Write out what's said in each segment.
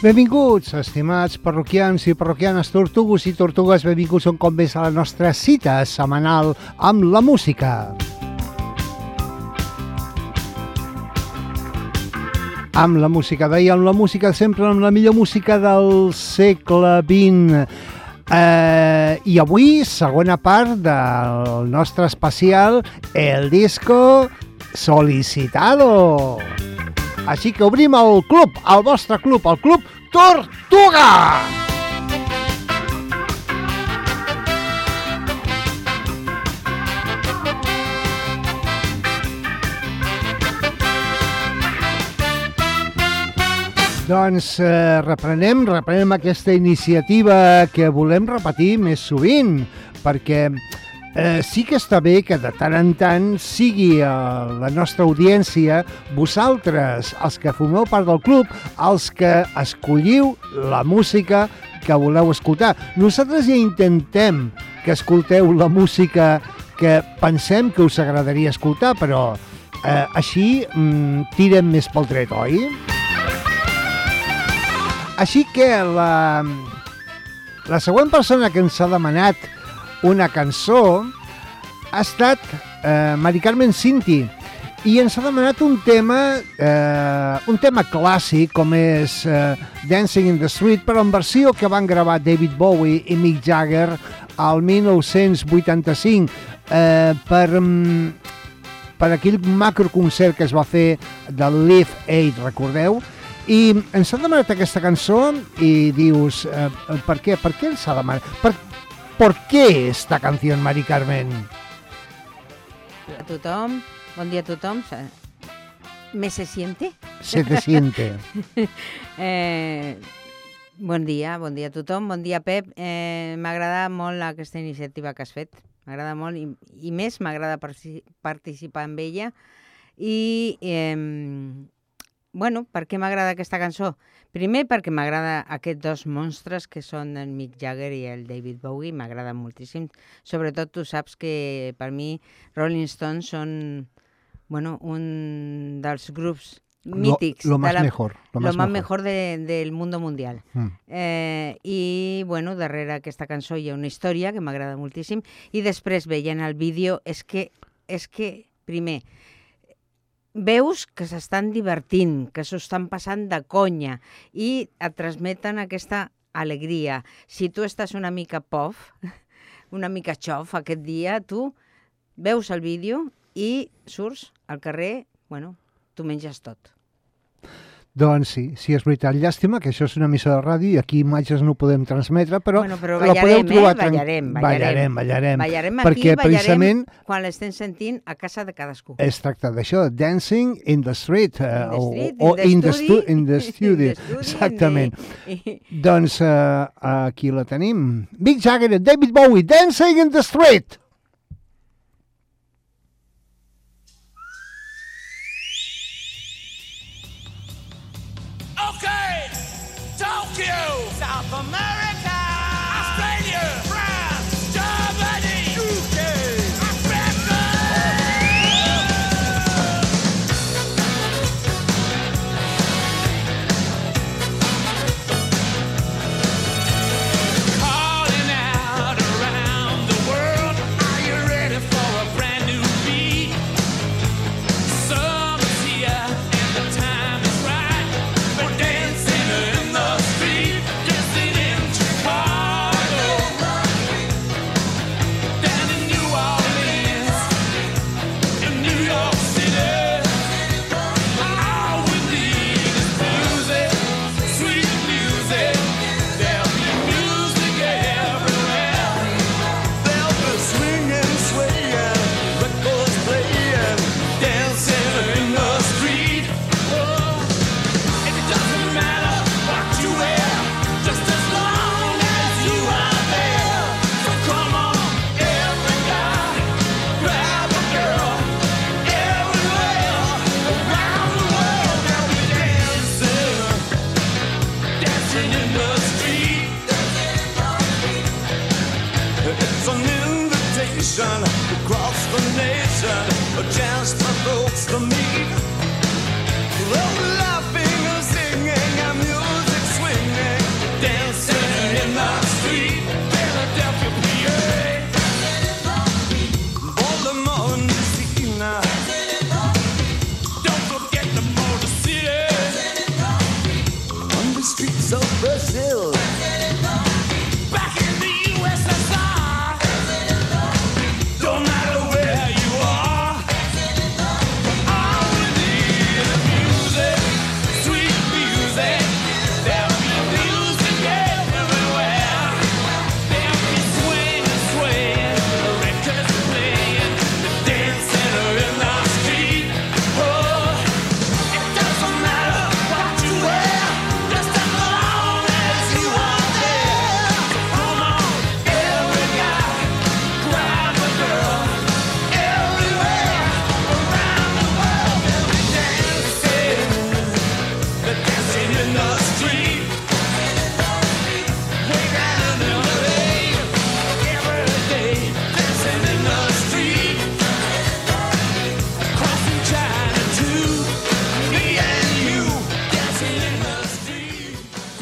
Benvinguts, estimats parroquians i parroquianes, tortugues i tortugues, benvinguts un cop més a la nostra cita setmanal amb la música. Amb la música, amb la música, sempre amb la millor música del segle XX. Eh, I avui, segona part del nostre especial, el disco solicitado. Així que obrim el club, el vostre club, el club Tortuga! Doncs eh, reprenem, reprenem aquesta iniciativa que volem repetir més sovint, perquè eh, sí que està bé que de tant en tant sigui eh, la nostra audiència, vosaltres, els que formeu part del club, els que escolliu la música que voleu escoltar. Nosaltres ja intentem que escolteu la música que pensem que us agradaria escoltar, però eh, així mm, tirem més pel dret, oi? Així que la, la següent persona que ens ha demanat una cançó ha estat eh, Mari Carmen Cinti i ens ha demanat un tema eh, un tema clàssic com és eh, Dancing in the Street però en versió que van gravar David Bowie i Mick Jagger al 1985 eh, per, mm, per aquell macroconcert que es va fer del Live Aid, recordeu? I ens ha demanat aquesta cançó i dius, eh, per què? Per què ens ha demanat? Per, per què esta canció, Mari Carmen? A tothom, bon dia a tothom. ¿Me se siente? Se te siente. eh, bon dia, bon dia a tothom, bon dia Pep. Eh, m'agrada molt aquesta iniciativa que has fet, m'agrada molt i, i més m'agrada participar amb ella i eh, bueno, per què m'agrada aquesta cançó? Primer perquè m'agrada aquests dos monstres que són el Mick Jagger i el David Bowie, m'agrada moltíssim. Sobretot tu saps que per mi Rolling Stones són bueno, un dels grups mítics. Lo, lo más de la, mejor. Lo, lo más, más mejor, de, del mundo mundial. Mm. Eh, I, bueno, darrere aquesta cançó hi ha una història que m'agrada moltíssim. I després, veient el vídeo, és que, és que primer, veus que s'estan divertint, que s'ho estan passant de conya i et transmeten aquesta alegria. Si tu estàs una mica pof, una mica xof aquest dia, tu veus el vídeo i surts al carrer, bueno, tu menges tot. Doncs sí, sí, és veritat. Llàstima que això és una missa de ràdio i aquí imatges no ho podem transmetre, però, bueno, però la podeu ballarem, trobar... eh? ballarem, ballarem, ballarem, ballarem. Ballarem perquè aquí, precisament ballarem quan l'estem sentint a casa de cadascú. es tracta d'això, dancing in the street, eh, In the street, o, o in the stu in the studio, in the studio, exactament. the- Doncs eh, aquí la tenim. Mick Jagger, David Bowie, Dancing in the Street. South America,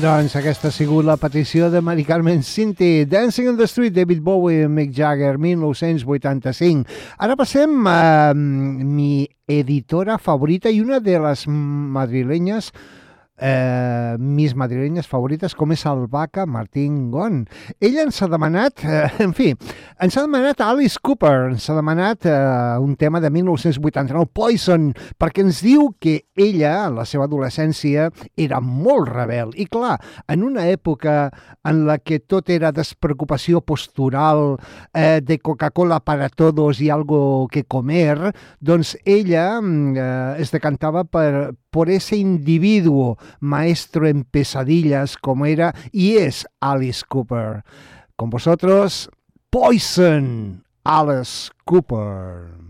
Doncs aquesta ha sigut la petició de Mari Carmen Cinti. Dancing on the Street, David Bowie, Mick Jagger, 1985. Ara passem a mi editora favorita i una de les madrilenyes eh, mis madrilenyes favorites, com és el Vaca Martín Gon. Ella ens ha demanat, eh, en fi, ens ha demanat Alice Cooper, ens ha demanat eh, un tema de 1989, Poison, perquè ens diu que ella, en la seva adolescència, era molt rebel. I clar, en una època en la que tot era despreocupació postural, eh, de Coca-Cola para todos i algo que comer, doncs ella mm, eh, es decantava per, por ese individuo maestro en pesadillas como era y es Alice Cooper. Con vosotros, Poison, Alice Cooper.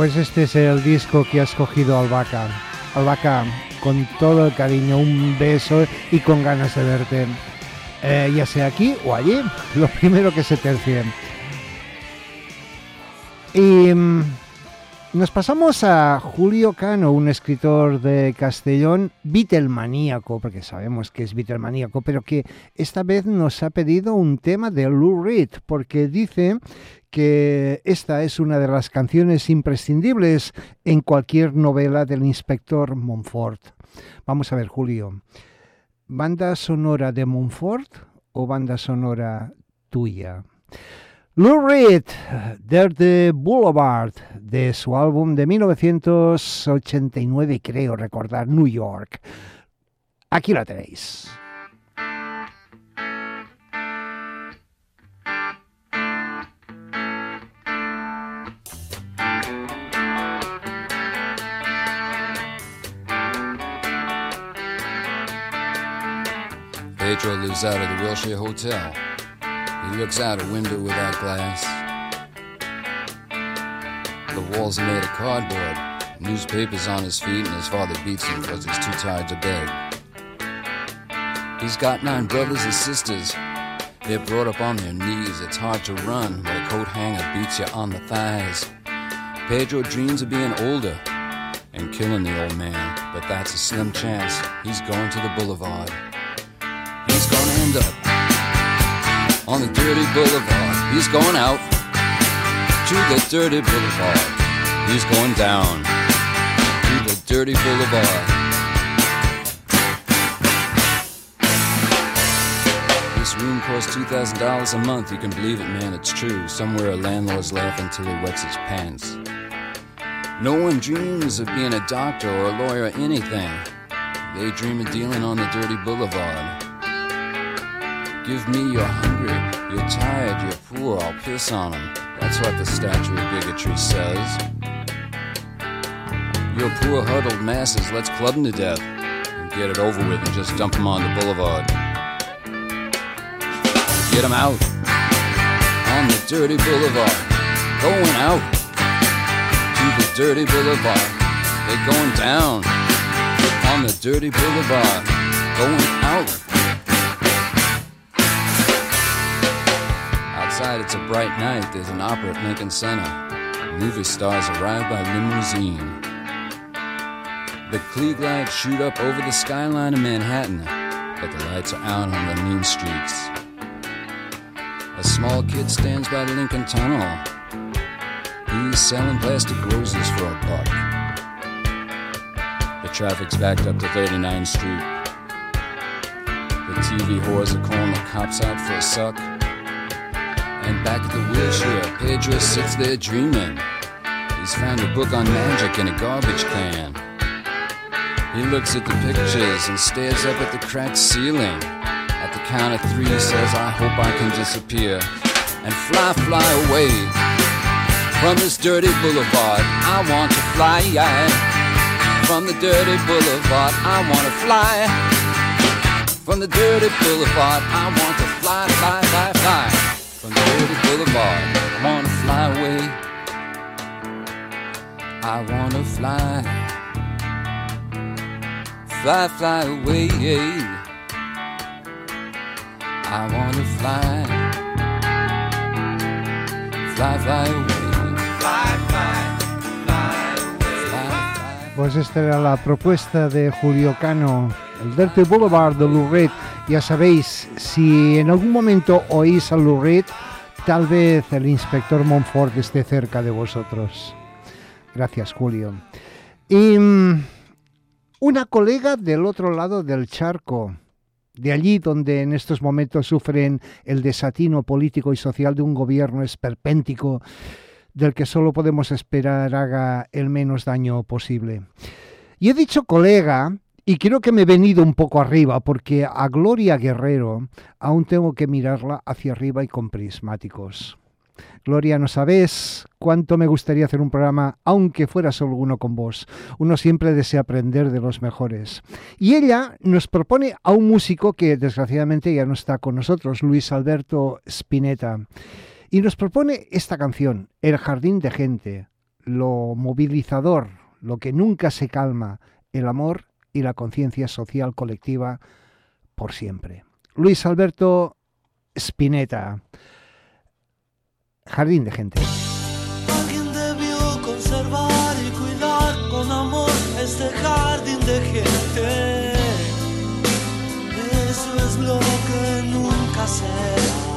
Pues este es el disco que ha escogido Albaca. Albaca, con todo el cariño, un beso y con ganas de verte. Eh, ya sea aquí o allí, lo primero que se tercie. Y mm, nos pasamos a Julio Cano, un escritor de Castellón, Beatlemaníaco, porque sabemos que es Beatlemaníaco, pero que esta vez nos ha pedido un tema de Lou Reed, porque dice que esta es una de las canciones imprescindibles en cualquier novela del inspector Montfort. Vamos a ver, Julio, ¿banda sonora de Montfort o banda sonora tuya? Lou Reed, Dirty Boulevard, de su álbum de 1989, creo recordar, New York. Aquí la tenéis. Pedro lives out of the Wilshire Hotel. He looks out a window without glass. The walls are made of cardboard. Newspapers on his feet, and his father beats him because he's too tired to beg. He's got nine brothers and sisters. They're brought up on their knees. It's hard to run when a coat hanger beats you on the thighs. Pedro dreams of being older and killing the old man, but that's a slim chance. He's going to the boulevard. End up on the dirty boulevard. He's going out to the dirty boulevard. He's going down to the dirty boulevard. This room costs $2,000 a month. You can believe it, man, it's true. Somewhere a landlord's laughing till he wets his pants. No one dreams of being a doctor or a lawyer or anything. They dream of dealing on the dirty boulevard. Give me you're hungry, you're tired, you're poor, I'll piss on 'em. That's what the statue of bigotry says. You're poor, huddled masses, let's club 'em to death. And get it over with and just dump 'em on the boulevard. Get 'em out on the dirty boulevard. Going out to the dirty boulevard. They're going down on the dirty boulevard. Going out. Outside, it's a bright night. There's an opera at Lincoln Center. Movie stars arrive by limousine. The Klieg lights shoot up over the skyline of Manhattan, but the lights are out on the mean streets. A small kid stands by the Lincoln Tunnel. He's selling plastic roses for a buck. The traffic's backed up to 39th Street. The TV whores are calling the cops out for a suck. And back at the wheelchair, Pedro sits there dreaming. He's found a book on magic in a garbage can. He looks at the pictures and stares up at the cracked ceiling. At the count of three, he says, I hope I can disappear and fly, fly away from this dirty boulevard. I want to fly from the dirty boulevard. I want to fly from the dirty boulevard. I want to fly, fly, fly, fly dirty boulevard. I want to fly away. I want to fly, fly, fly away. I want to fly, fly, fly away. Fly, fly, fly away. Fly, fly. Pues esta era la propuesta de Julio Cano, el Dirty Boulevard de Lou Reed. Ya sabéis, si en algún momento oís a Lou Reed, tal vez el inspector Montfort esté cerca de vosotros. Gracias, Julio. Y mm, una colega del otro lado del charco, de allí donde en estos momentos sufren el desatino político y social de un gobierno esperpéntico del que solo podemos esperar haga el menos daño posible. Y he dicho colega, y creo que me he venido un poco arriba, porque a Gloria Guerrero aún tengo que mirarla hacia arriba y con prismáticos. Gloria, no sabes cuánto me gustaría hacer un programa, aunque fuera solo uno con vos. Uno siempre desea aprender de los mejores. Y ella nos propone a un músico que desgraciadamente ya no está con nosotros, Luis Alberto Spinetta. Y nos propone esta canción, El Jardín de Gente, lo movilizador, lo que nunca se calma, el amor y la conciencia social colectiva por siempre. Luis Alberto Spinetta, Jardín de Gente. Alguien debió conservar y cuidar con amor este jardín de gente. Eso es lo que nunca será.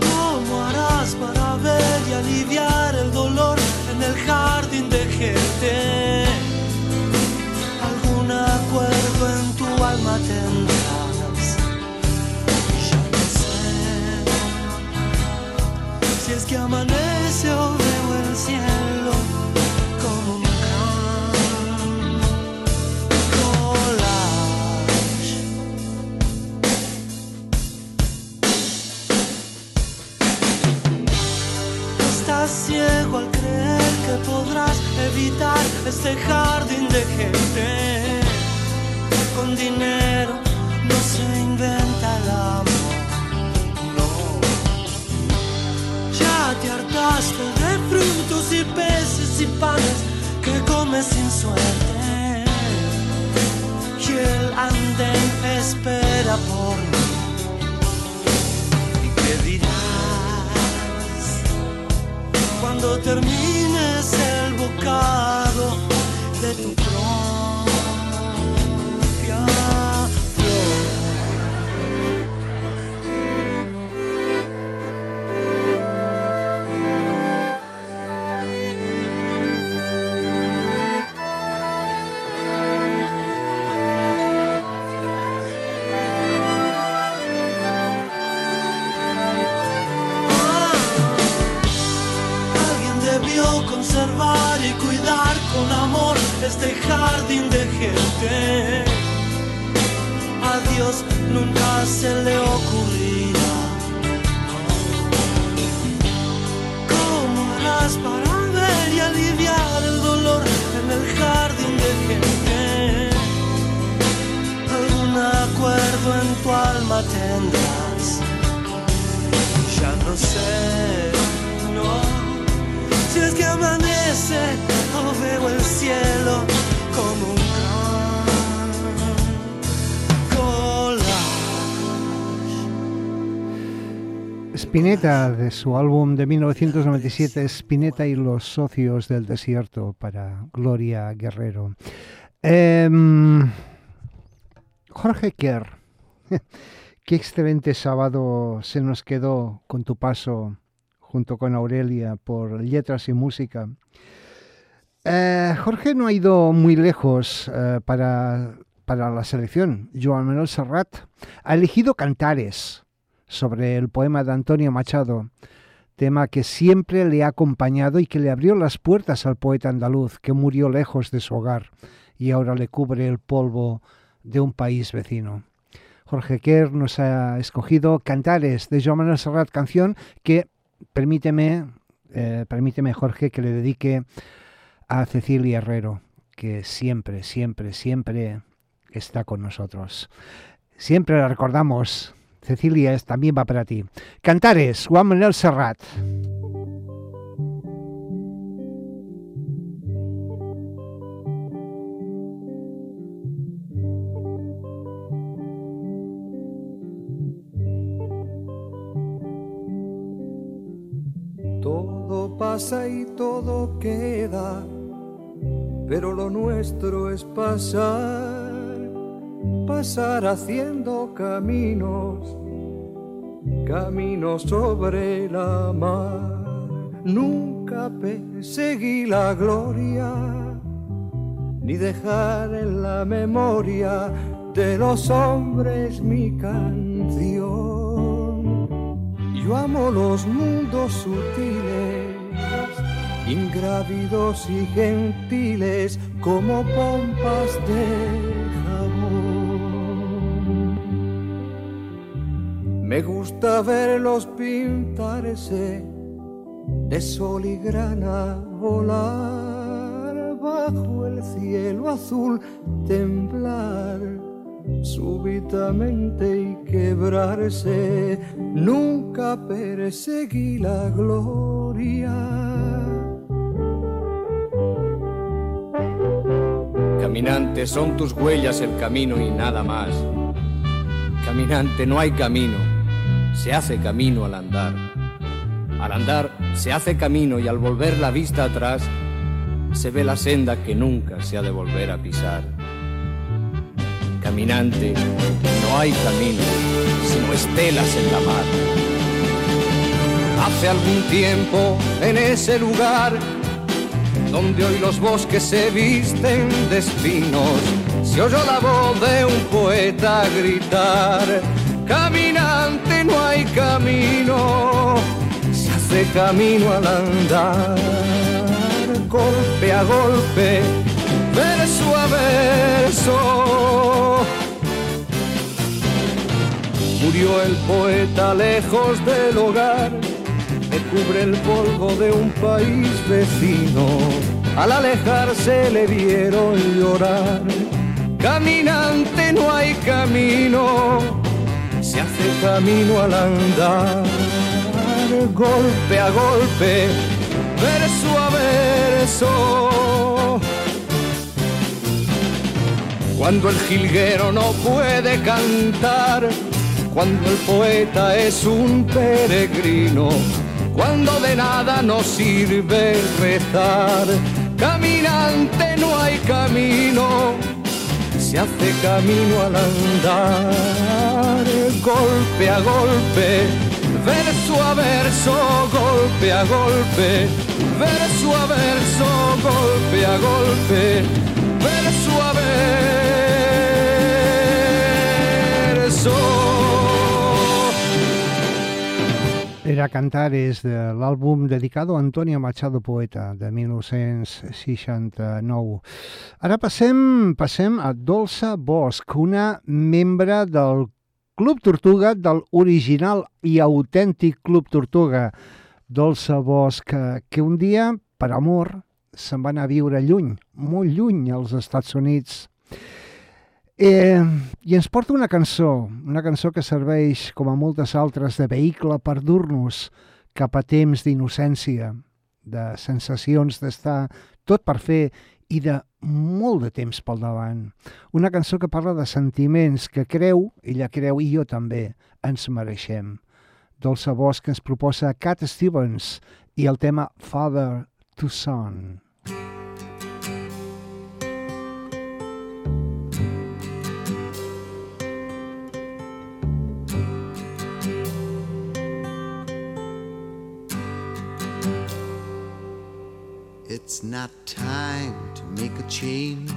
¿Cómo harás para ver y aliviar el dolor en el jardín de gente? Alma tendrás. Y ya no sé si es que amanece o veo el cielo como un gran collage. Estás ciego al creer que podrás evitar este jardín de gente. Con dinero no se inventa el amor. No. Ya te hartaste de frutos y peces y panes que comes sin suerte. Y el andén espera por mí. ¿Y qué dirás cuando termines el bocado de tu propia stay. Su álbum de 1997, Spinetta y los socios del desierto, para Gloria Guerrero. Em, Jorge Kerr, qué excelente sábado se nos quedó con tu paso junto con Aurelia por Letras y Música. Eh, Jorge no ha ido muy lejos eh, para, para la selección. Joan Manuel Serrat ha elegido Cantares sobre el poema de Antonio Machado, tema que siempre le ha acompañado y que le abrió las puertas al poeta andaluz que murió lejos de su hogar y ahora le cubre el polvo de un país vecino. Jorge Kerr nos ha escogido Cantares de Joan Manuel Serrat, canción que permíteme, eh, permíteme Jorge que le dedique a Cecilia Herrero, que siempre, siempre, siempre está con nosotros. Siempre la recordamos. Cecilia, también va para ti. Cantares, Juan Manuel Serrat. Todo pasa y todo queda, pero lo nuestro es pasar, pasar haciendo caminos, caminos sobre la mar. Nunca perseguí la gloria, ni dejar en la memoria de los hombres mi canción. Yo amo los mundos sutiles, ingrávidos y gentiles como pompas de Me gusta verlos pintarse de sol y grana volar bajo el cielo azul, temblar súbitamente y quebrarse. Nunca perseguí la gloria. Caminante, son tus huellas el camino y nada más. Caminante, no hay camino, se hace camino al andar. Al andar se hace camino y al volver la vista atrás se ve la senda que nunca se ha de volver a pisar. Caminante, no hay camino, sino estelas en la mar. Hace algún tiempo en ese lugar donde hoy los bosques se visten de espinos, se oyó la voz de un poeta gritar, caminante no hay camino, se hace camino al andar, golpe a golpe, verso a verso. Murió el poeta lejos del hogar me cubre el polvo de un país vecino. Al alejarse le vieron llorar. Caminante no hay camino, se hace camino al andar. Golpe a golpe, verso a verso. Cuando el jilguero no puede cantar, cuando el poeta es un peregrino, cuando de nada nos sirve rezar. Caminante no hay camino, se hace camino al andar, golpe a golpe, verso a verso, golpe a golpe, verso a verso, golpe a golpe, verso a verso. Era Cantares de l'àlbum dedicado a Antonio Machado Poeta de 1969. Ara passem, passem a Dolça Bosch, una membre del Club Tortuga, del original i autèntic Club Tortuga. Dolça Bosch, que, que un dia, per amor, se'n va anar a viure lluny, molt lluny, als Estats Units. Eh, I ens porta una cançó, una cançó que serveix, com a moltes altres, de vehicle per dur-nos cap a temps d'innocència, de sensacions d'estar tot per fer i de molt de temps pel davant. Una cançó que parla de sentiments que creu, ella creu i jo també, ens mereixem. Dolça Bosch ens proposa Cat Stevens i el tema Father to Son. It's not time to make a change.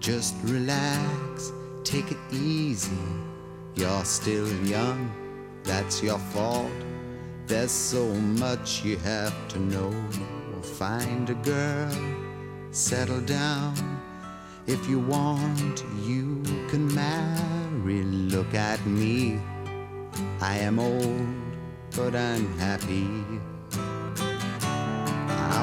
Just relax, take it easy. You're still young, that's your fault. There's so much you have to know. Find a girl, settle down. If you want, you can marry. Look at me. I am old, but I'm happy.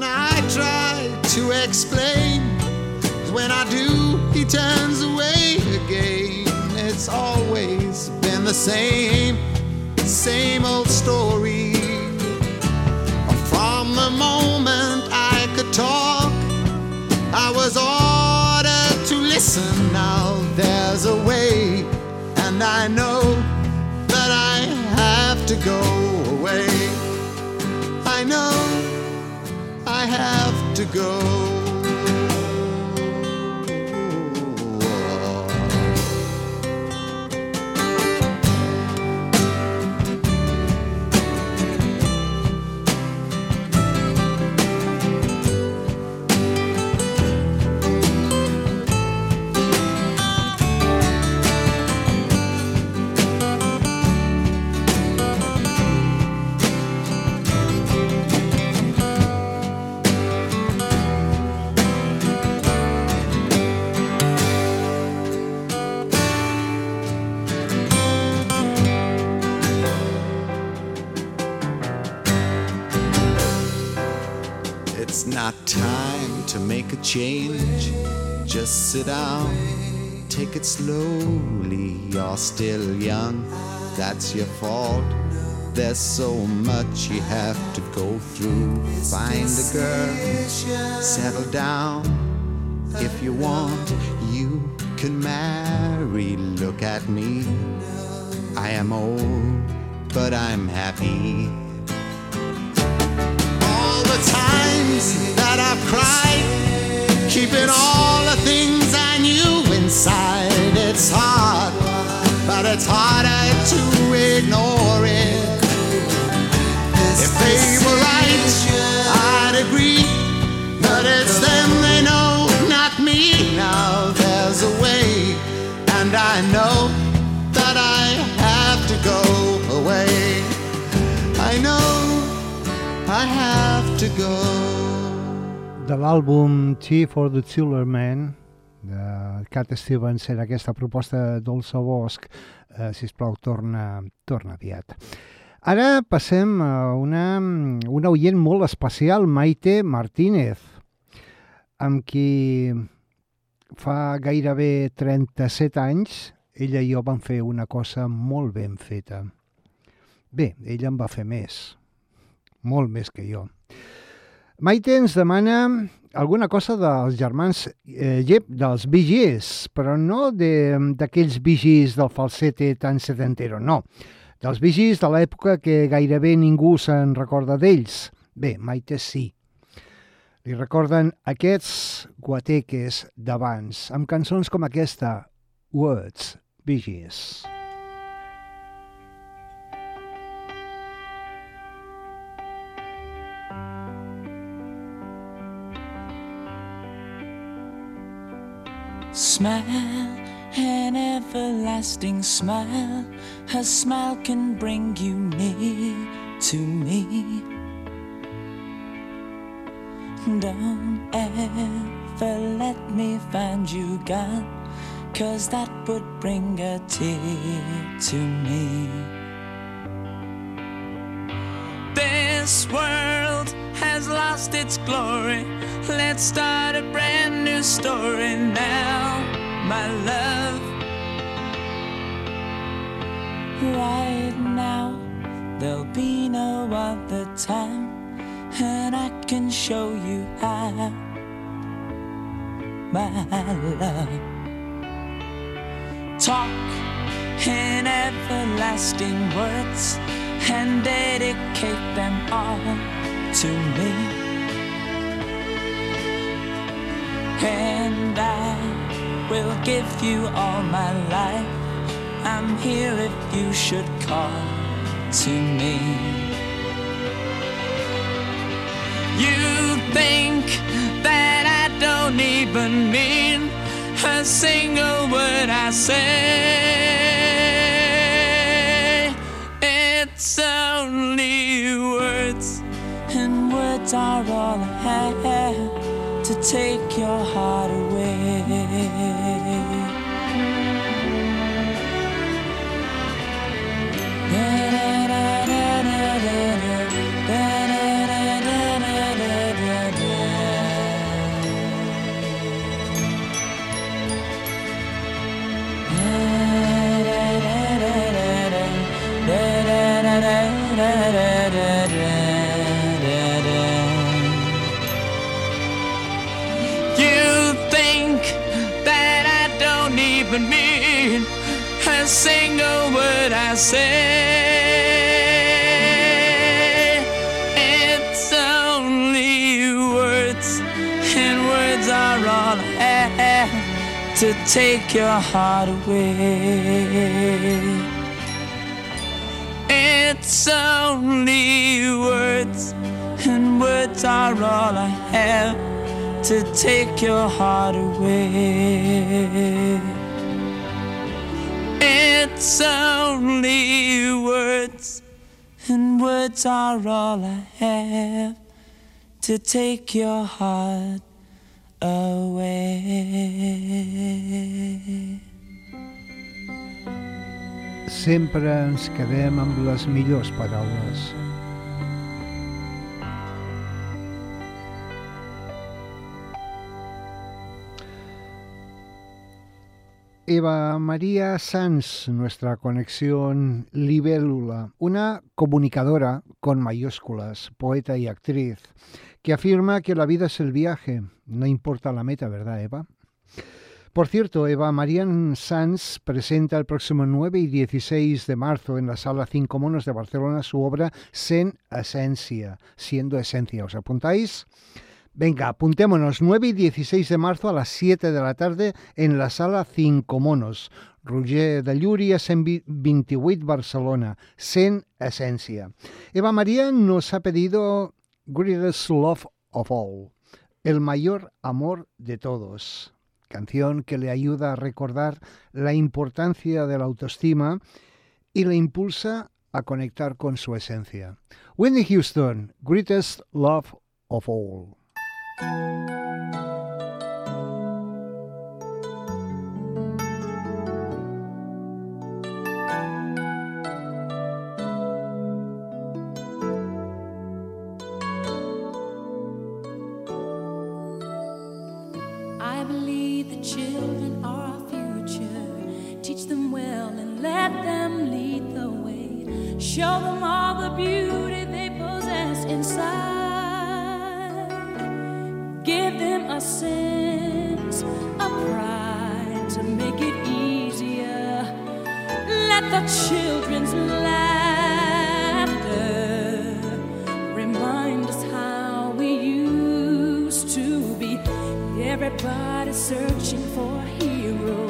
How I try to explain? When I do, he turns away again. It's always been the same, same old story. From the moment I could talk, I was ordered to listen. Now there's a way, and I know that I have to go away. I know have to go. Change. Just sit down, take it slowly. You're still young, that's your fault. There's so much you have to go through. Find a girl, settle down. If you want, you can marry. Look at me. I am old, but I'm happy. All the times that I've cried, keeping all the things I knew inside. It's hard, but it's harder to ignore it. If they were right, I'd agree. But it's them they know, not me. Now there's a way, and I know that I have to go away. I know I have to go. De l'àlbum Tea for the Chiller Man de Cat Stevens era aquesta proposta Dolça Bosch. Eh, sisplau torna, torna aviat. Ara passem a una, una oient molt especial Maite Martínez amb qui fa gairebé 37 anys ella i jo vam fer una cosa molt ben feta. Bé, ella en va fer més molt més que jo Maite ens demana alguna cosa dels germans eh, Jep, dels Gees, però no de- d'aquells Bee Gees del falsete tan setentero, no. Dels Gees de l'època que gairebé ningú se'n recorda d'ells. Bé, Maite sí. Li recorden aquests guateques d'abans, amb cançons com aquesta, Words, Bee Gees. Smile, an everlasting smile. Her smile can bring you near to me. Don't ever let me find you gone, cause that would bring a tear to me. This world lost its glory. Let's start a brand new story now, my love. Right now, there'll be no other time, and I can show you how, my love. Talk in everlasting words and dedicate them all to me. And I will give you all my life. I'm here if you should call to me. You think that I don't even mean a single word I say. Words are all I have to take your heart away. Even mean a single word I say. It's only words, and words are all I have to take your heart away. It's only words, and words are all I have to take your heart away. It's only words, and words are all I have to take your heart away. Sempre ens quedem amb les millors paraules. Eva María Sanz, nuestra conexión libélula, una comunicadora con mayúsculas, poeta y actriz, que afirma que la vida es el viaje, no importa la meta, ¿verdad, Eva? Por cierto, Eva María Sanz presenta el próximo 9 y 16 de marzo en la Sala Cinco Monos de Barcelona su obra Sen Esencia, siendo esencia. ¿Os apuntáis? Venga, apuntémonos 9 y 16 de marzo a las 7 de la tarde en la Sala Cinco Monos. Roger de Llúria, 128 Barcelona, Sen Esencia. Eva María nos ha pedido Greatest Love of All, el mayor amor de todos canción que le ayuda a recordar la importancia de la autoestima y le impulsa a conectar con su esencia. Whitney Houston, Greatest Love of All. Música Everybody's searching for a hero.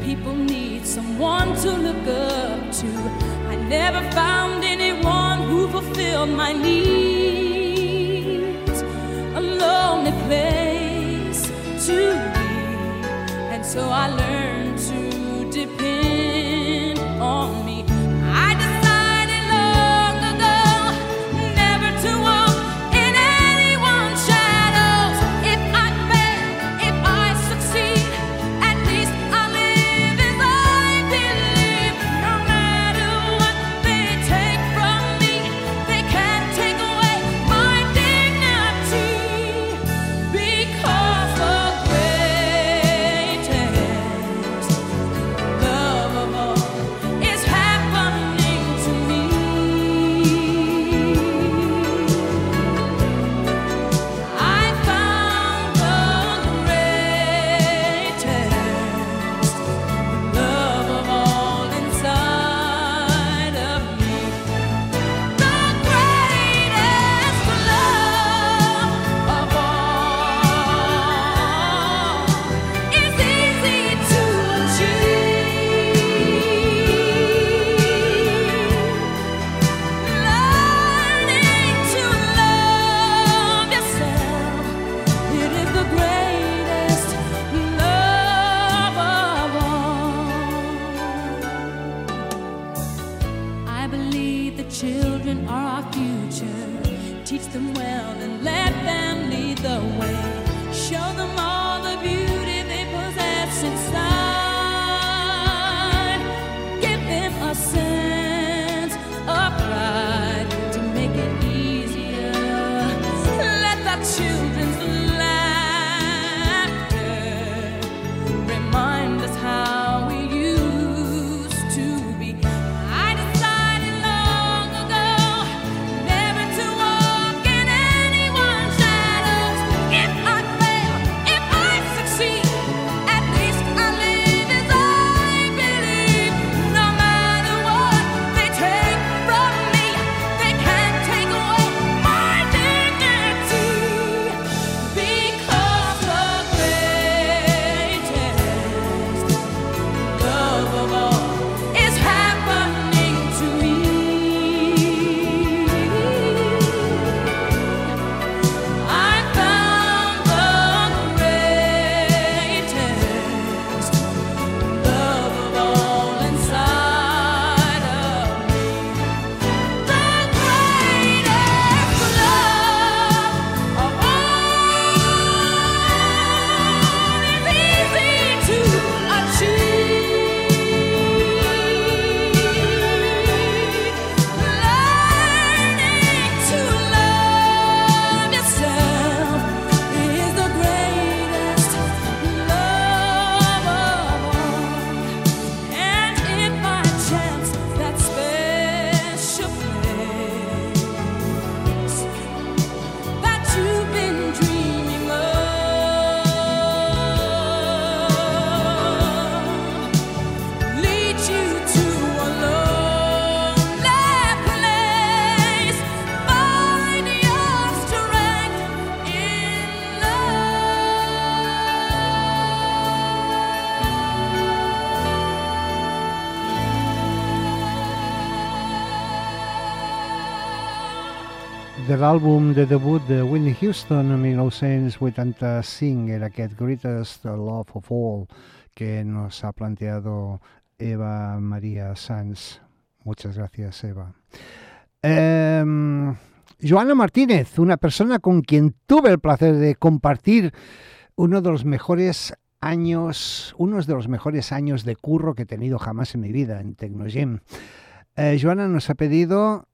People need someone to look up to. I never found anyone who fulfilled my needs. A lonely place to be. And so I learned l'àlbum de debut de Whitney Houston en 1985, era aquest Greatest Love of All que nos ha planteado Eva María Sanz. Muchas gracias, Eva. Em, Joana Martínez, una persona con quien tuve el placer de compartir uno de los mejores años, unos de los mejores años de curro que he tenido jamás en mi vida en Tecnogym. Eh, Joana nos ha pedido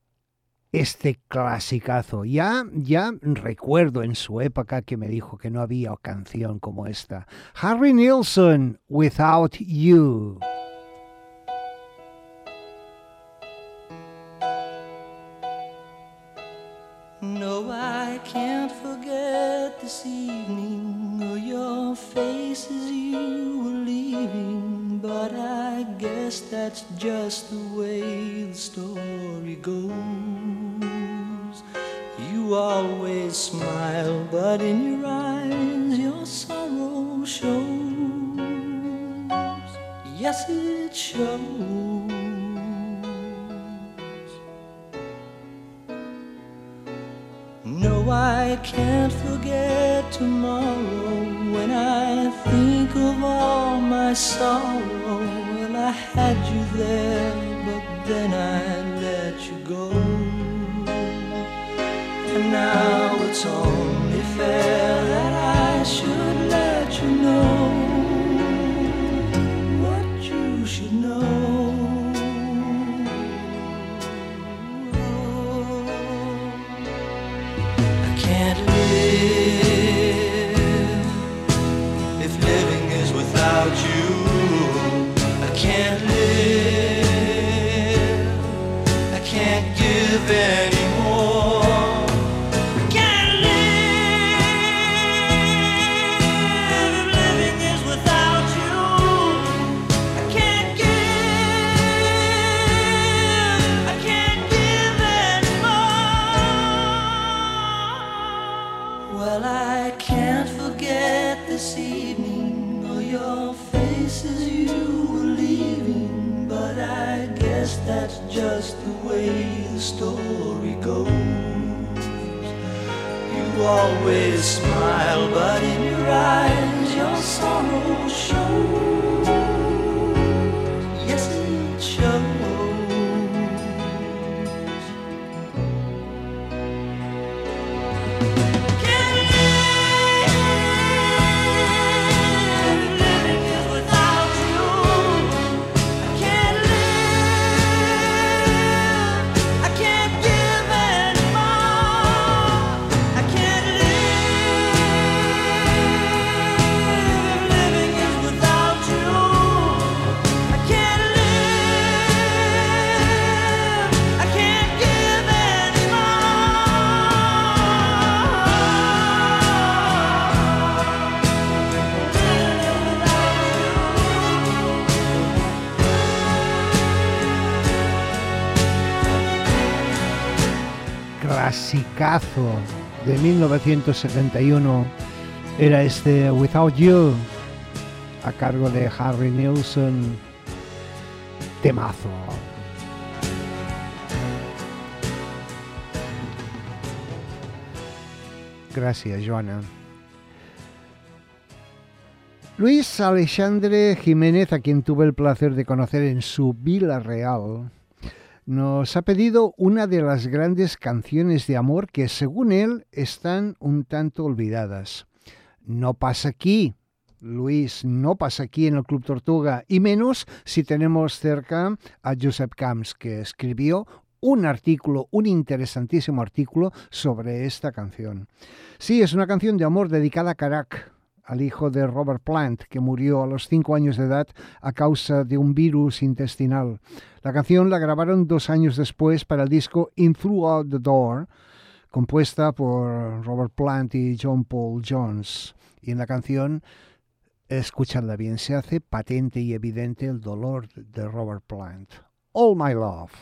este clasicazo. Ya, ya recuerdo en su época que me dijo que no había canción como esta. Harry Nilsson, Without You. No, I can't forget this evening or your face as you were leaving. But I guess that's just the way always smile, but in your eyes your sorrow shows. De 1971 era este Without You a cargo de Harry Nilsson. Temazo. Gracias Joana. Luis Alexandre Jiménez, a quien tuve el placer de conocer en su Vila Real, nos ha pedido una de las grandes canciones de amor que según él están un tanto olvidadas. No pasa aquí, Luis, no pasa aquí en el Club Tortuga, y menos si tenemos cerca a Josep Camps, que escribió un artículo, un interesantísimo artículo sobre esta canción. Sí, es una canción de amor dedicada a Carac, al hijo de Robert Plant, que murió a los cinco años de edad a causa de un virus intestinal. La canción la grabaron dos años después para el disco In Throughout the Door, compuesta por Robert Plant y John Paul Jones. Y en la canción, escuchadla bien, se hace patente y evidente el dolor de Robert Plant. All My Love.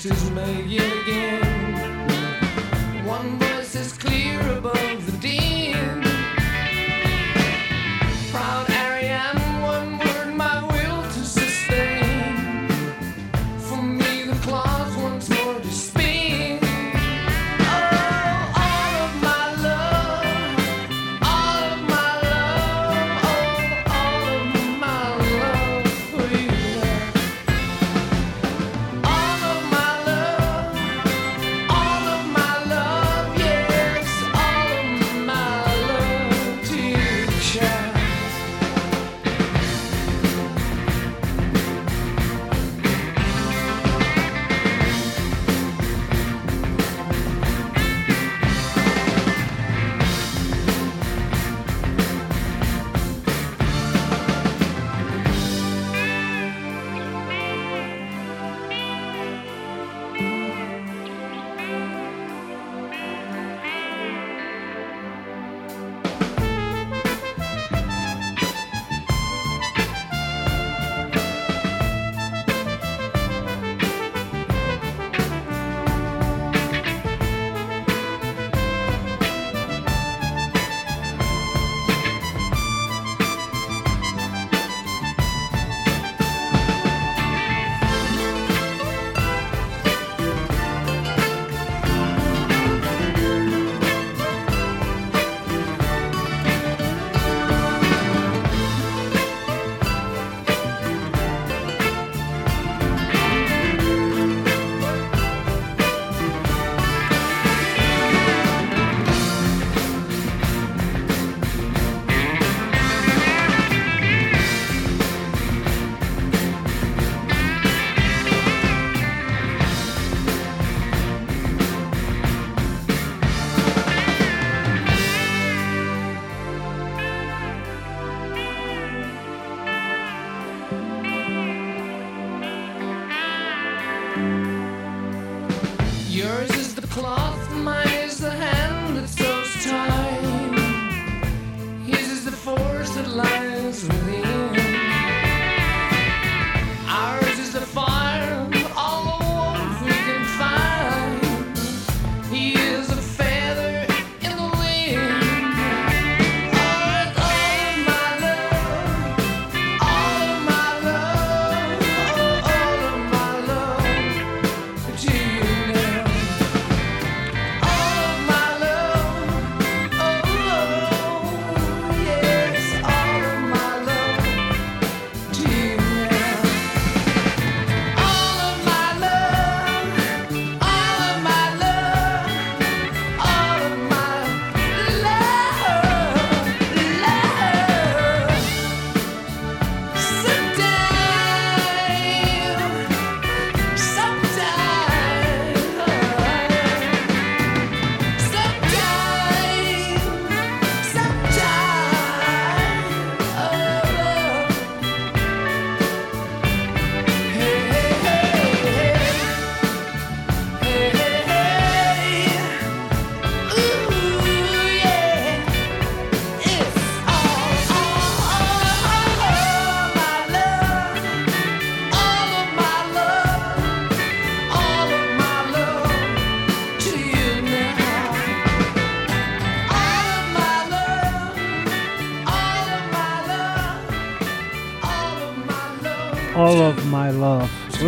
Just to make it again.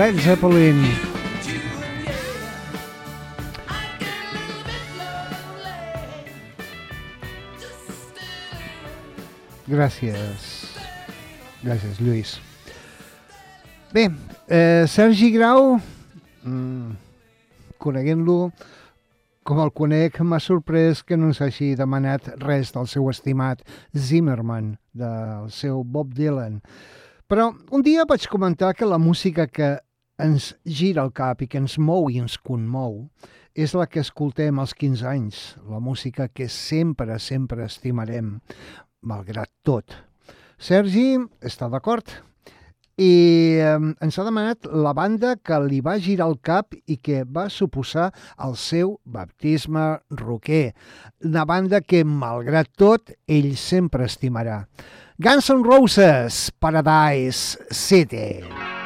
Just still. Gràcies. Gràcies, Lluís. Bé, eh, Sergi Grau, mm, coneguent-lo com el conec, m'ha sorprès que no ens hagi demanat res del seu estimat Zimmerman, del seu Bob Dylan. Però un dia vaig comentar que la música que ens gira el cap i que ens mou i ens conmou és la que escoltem als 15 anys, la música que sempre, sempre estimarem, malgrat tot. Sergi està d'acord i ens ha demanat la banda que li va girar el cap i que va suposar el seu baptisme roquer. Una banda que, malgrat tot, ell sempre estimarà. Guns N' Roses, Paradise City.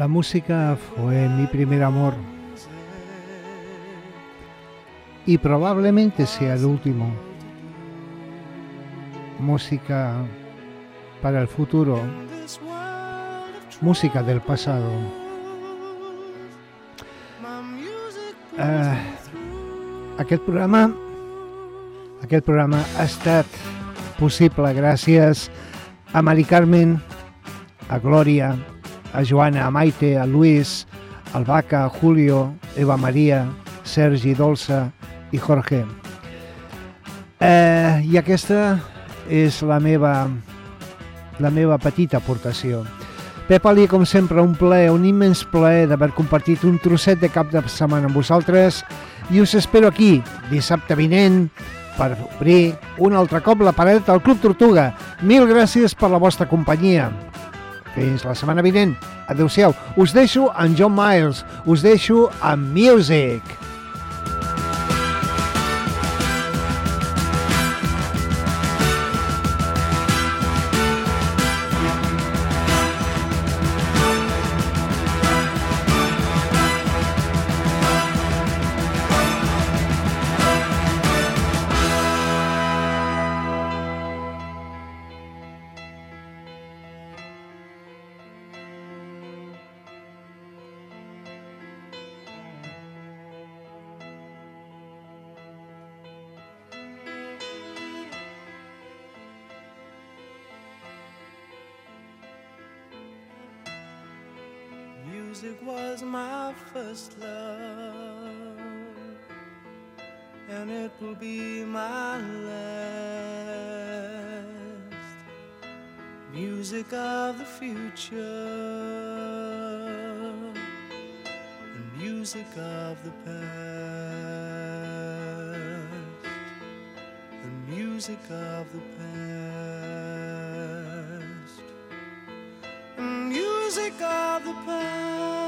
La música fue mi primer amor y probablemente sea el último. Música para el futuro, música del pasado. music Eh, aquest programa aquest programa ha estat possible gràcies a Mari Carmen, a Glòria, a Joana, a Maite, a Luis, al Vaca, a Julio, Eva Maria, Sergi, Dolça i Jorge. Eh, I aquesta és la meva, la meva petita aportació. Pep Ali, com sempre, un plaer, un immens plaer d'haver compartit un trosset de cap de setmana amb vosaltres i us espero aquí, dissabte vinent, per obrir un altre cop la paret al Club Tortuga. Mil gràcies per la vostra companyia. Fins la setmana vinent. Adéu-siau. Us deixo amb John Miles. Us deixo amb Music. Music was my first love, and it will be my last. Music of the future, and music of the past, and music of the past. Of the Music